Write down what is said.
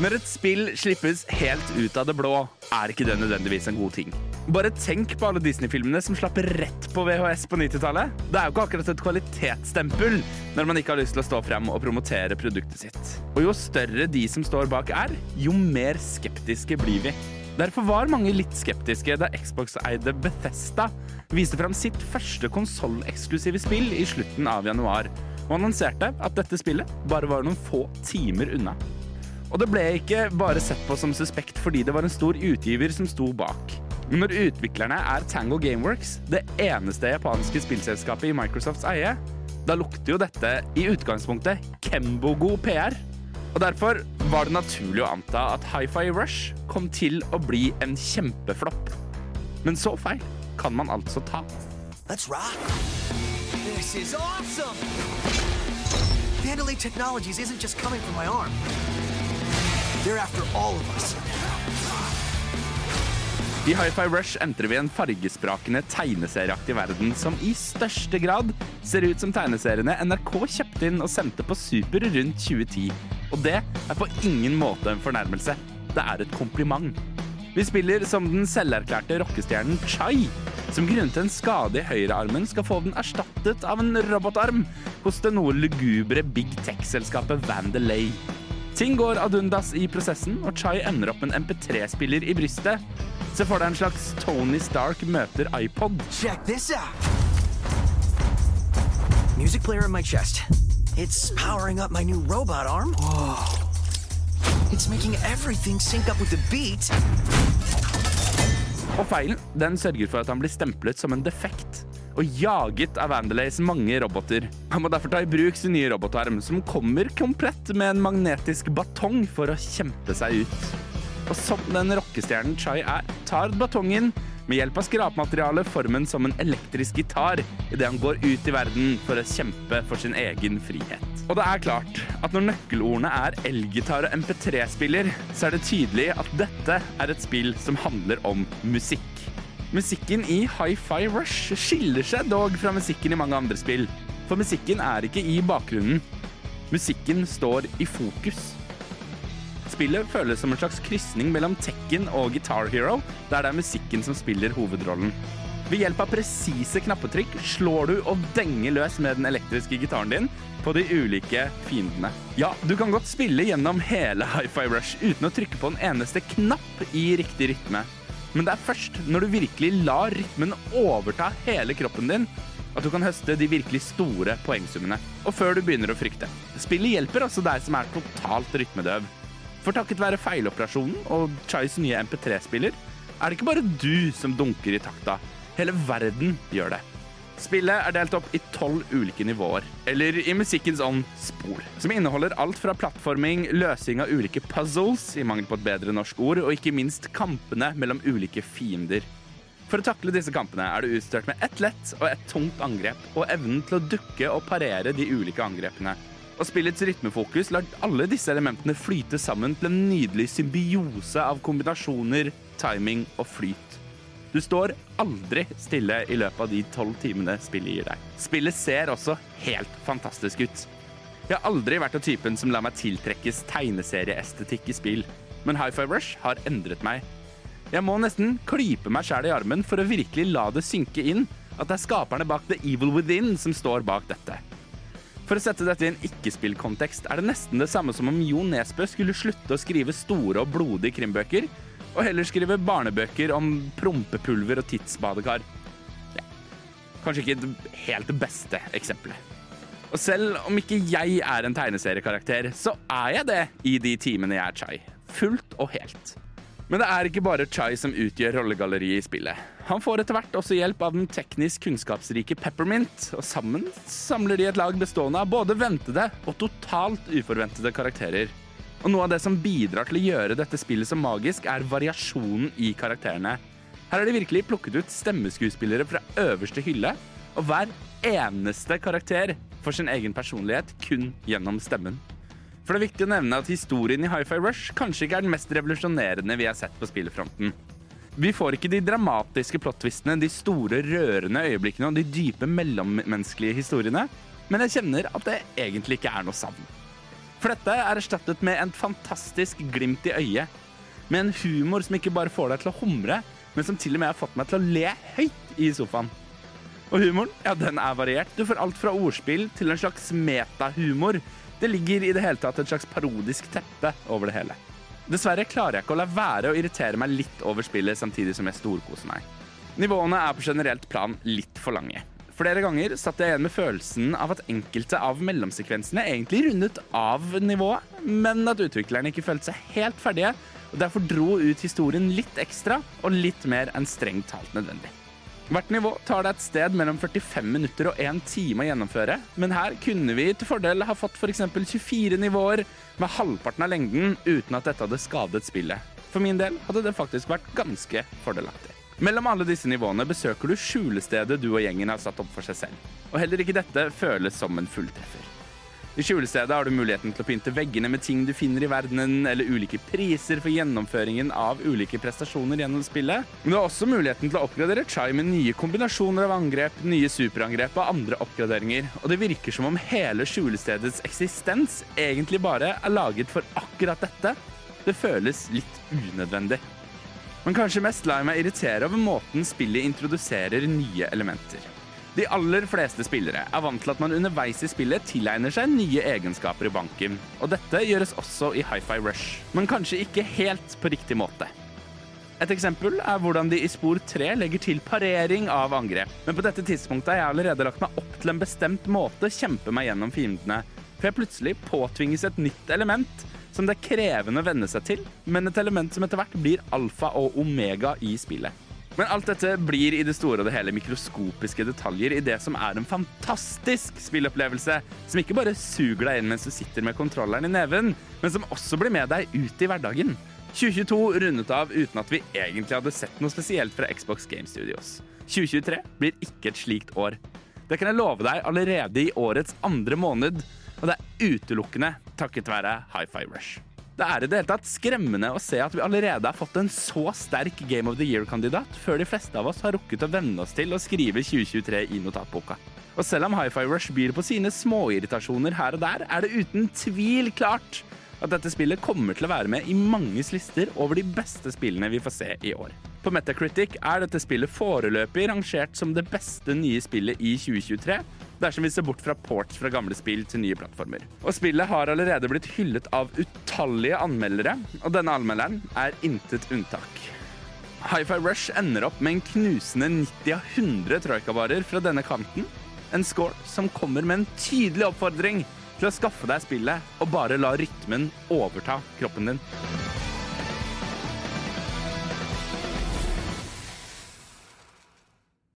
Når et spill slippes helt ut av det blå, er ikke det nødvendigvis en god ting. Bare tenk på alle Disney-filmene som slapp rett på VHS på 90-tallet. Det er jo ikke akkurat et kvalitetsstempel når man ikke har lyst til å stå frem og promotere produktet sitt. Og jo større de som står bak er, jo mer skeptiske blir vi. Derfor var mange litt skeptiske da Xbox-eide Bethesda viste fram sitt første konsolleksklusive spill i slutten av januar, og annonserte at dette spillet bare var noen få timer unna. Og det ble ikke bare sett på som suspekt fordi det var en stor utgiver som sto bak. Men når utviklerne er Tango Gameworks, det eneste japanske spillselskapet i Microsofts eie, da lukter jo dette i utgangspunktet Kembo-god PR. Og derfor var det naturlig å anta at Hi-Fi Rush kom til å bli en kjempeflopp. Men så feil kan man altså ta. Let's rock. This is awesome. Vandalay Technologies isn't just coming from my arm. They're after all of us. I Hi-Fi Rush entrer vi en fargesprakende tegneserieaktig verden som i største grad ser ut som tegneseriene NRK kjøpte inn og sendte på Super rundt 2010. Og det er på ingen måte en fornærmelse. Det er et kompliment. Vi spiller som den selverklærte rockestjernen Chai, som grunnet en skade i høyrearmen skal få den erstattet av en robotarm hos det noe lugubre big tech-selskapet Vandelay. Ting går ad undas i prosessen, og Chai ender opp med en MP3-spiller i brystet. Se for deg en slags Tony Stark møter iPod. Check this out. Music player in my chest. It's powering up my new robot arm. Whoa. It's making everything sync up with the beat. Og feilen den sørger for at han blir stemplet som en defekt og jaget av Vandelays mange roboter. Han må derfor ta i bruk sin nye robotarm, som kommer komplett med en magnetisk batong for å kjempe seg ut. Og som den rockestjernen Chai er, tar batongen med hjelp av skrapmateriale formen som en elektrisk gitar idet han går ut i verden for å kjempe for sin egen frihet. Og det er klart at når nøkkelordene er elgitar og MP3-spiller, så er det tydelig at dette er et spill som handler om musikk. Musikken i Hi-Fi Rush skiller seg dog fra musikken i mange andre spill. For musikken er ikke i bakgrunnen. Musikken står i fokus. Spillet føles som en slags krysning mellom Tekken og Guitar Hero, der det er musikken som spiller hovedrollen. Ved hjelp av presise knappetrykk slår du og denger løs med den elektriske gitaren din på de ulike fiendene. Ja, du kan godt spille gjennom hele Hi-Fi Rush uten å trykke på en eneste knapp i riktig rytme. Men det er først når du virkelig lar rytmen overta hele kroppen din, at du kan høste de virkelig store poengsummene. Og før du begynner å frykte. Spillet hjelper også deg som er totalt rytmedøv. For takket være feiloperasjonen og Chais nye MP3-spiller, er det ikke bare du som dunker i takta. Hele verden gjør det. Spillet er delt opp i tolv ulike nivåer, eller i musikkens ånd spor, som inneholder alt fra plattforming, løsing av ulike puzzles, i mangel på et bedre norsk ord, og ikke minst kampene mellom ulike fiender. For å takle disse kampene er du utstyrt med ett lett og ett tungt angrep, og evnen til å dukke og parere de ulike angrepene. Og spillets rytmefokus lar alle disse elementene flyte sammen til en nydelig symbiose av kombinasjoner, timing og flyt. Du står aldri stille i løpet av de tolv timene spillet gir deg. Spillet ser også helt fantastisk ut. Jeg har aldri vært av typen som lar meg tiltrekkes tegneserieestetikk i spill, men Hi-Fi Rush har endret meg. Jeg må nesten klype meg sjæl i armen for å virkelig la det synke inn at det er skaperne bak The Evil Within som står bak dette. For å sette dette i en ikke-spillkontekst er det nesten det samme som om Jo Nesbø skulle slutte å skrive store og blodige krimbøker, og heller skrive barnebøker om prompepulver og tidsbadekar. Ja. Kanskje ikke helt det beste eksempelet. Og selv om ikke jeg er en tegneseriekarakter, så er jeg det i de timene jeg er Chai. Fullt og helt. Men det er ikke bare Chai som utgjør rollegalleriet i spillet. Han får etter hvert også hjelp av den teknisk kunnskapsrike Peppermint, og sammen samler de et lag bestående av både ventede og totalt uforventede karakterer. Og noe av det som bidrar til å gjøre dette spillet så magisk, er variasjonen i karakterene. Her har de virkelig plukket ut stemmeskuespillere fra øverste hylle, og hver eneste karakter får sin egen personlighet kun gjennom stemmen. For det er viktig å nevne at historien i Hi-Fi Rush kanskje ikke er den mest revolusjonerende vi har sett på spillefronten. Vi får ikke de dramatiske plottvistene, de store, rørende øyeblikkene og de dype mellommenneskelige historiene, men jeg kjenner at det egentlig ikke er noe savn. For dette er erstattet med en fantastisk glimt i øyet. Med en humor som ikke bare får deg til å humre, men som til og med har fått meg til å le høyt i sofaen. Og humoren, ja, den er variert. Du får alt fra ordspill til en slags metahumor. Det ligger i det hele tatt et slags parodisk teppe over det hele. Dessverre klarer jeg ikke å la være å irritere meg litt over spillet samtidig som jeg storkoser meg. Nivåene er på generelt plan litt for lange. Flere ganger satt jeg igjen med følelsen av at enkelte av mellomsekvensene egentlig rundet av nivået, men at utviklerne ikke følte seg helt ferdige, og derfor dro ut historien litt ekstra og litt mer enn strengt talt nødvendig. Hvert nivå tar det et sted mellom 45 minutter og 1 time å gjennomføre, men her kunne vi til fordel ha fått f.eks. 24 nivåer med halvparten av lengden uten at dette hadde skadet spillet. For min del hadde det faktisk vært ganske fordelaktig. Mellom alle disse nivåene besøker du skjulestedet du og gjengen har satt opp for seg selv. Og heller ikke dette føles som en fulltreffer. I skjulestedet har du muligheten til å pynte veggene med ting du finner i verdenen, eller ulike priser for gjennomføringen av ulike prestasjoner gjennom spillet. Men du har også muligheten til å oppgradere Chai med nye kombinasjoner av angrep, nye superangrep og andre oppgraderinger. Og det virker som om hele skjulestedets eksistens egentlig bare er laget for akkurat dette. Det føles litt unødvendig. Men kanskje mest lar jeg meg irritere over måten spillet introduserer nye elementer. De aller fleste spillere er vant til at man underveis i spillet tilegner seg nye egenskaper i banken, og dette gjøres også i Hi-Fi Rush, men kanskje ikke helt på riktig måte. Et eksempel er hvordan de i spor 3 legger til parering av angrep, men på dette tidspunktet har jeg allerede lagt meg opp til en bestemt måte kjempe meg gjennom fiendene, for jeg plutselig påtvinges et nytt element som det er krevende å venne seg til, men et element som etter hvert blir alfa og omega i spillet. Men alt dette blir i det store og det hele mikroskopiske detaljer i det som er en fantastisk spillopplevelse, som ikke bare suger deg inn mens du sitter med kontrolleren i neven, men som også blir med deg ut i hverdagen. 2022 rundet av uten at vi egentlig hadde sett noe spesielt fra Xbox Game Studios. 2023 blir ikke et slikt år. Det kan jeg love deg allerede i årets andre måned, og det er utelukkende takket være Hi-Fi Rush. Det er i det hele tatt skremmende å se at vi allerede har fått en så sterk Game of the Year-kandidat, før de fleste av oss har rukket å venne oss til å skrive 2023 i notatboka. Og selv om Hi-Fi Rush byr på sine småirritasjoner her og der, er det uten tvil klart at dette spillet kommer til å være med i manges lister over de beste spillene vi får se i år. På Metacritic er dette spillet foreløpig rangert som det beste nye spillet i 2023, dersom vi ser bort fra ports fra gamle spill til nye plattformer. Og spillet har allerede blitt hyllet av utallige anmeldere, og denne anmelderen er intet unntak. Hi-Fi Rush ender opp med en knusende 90 av 100 troikabarer fra denne kanten. En score som kommer med en tydelig oppfordring til å skaffe deg spillet og bare la rytmen overta kroppen din.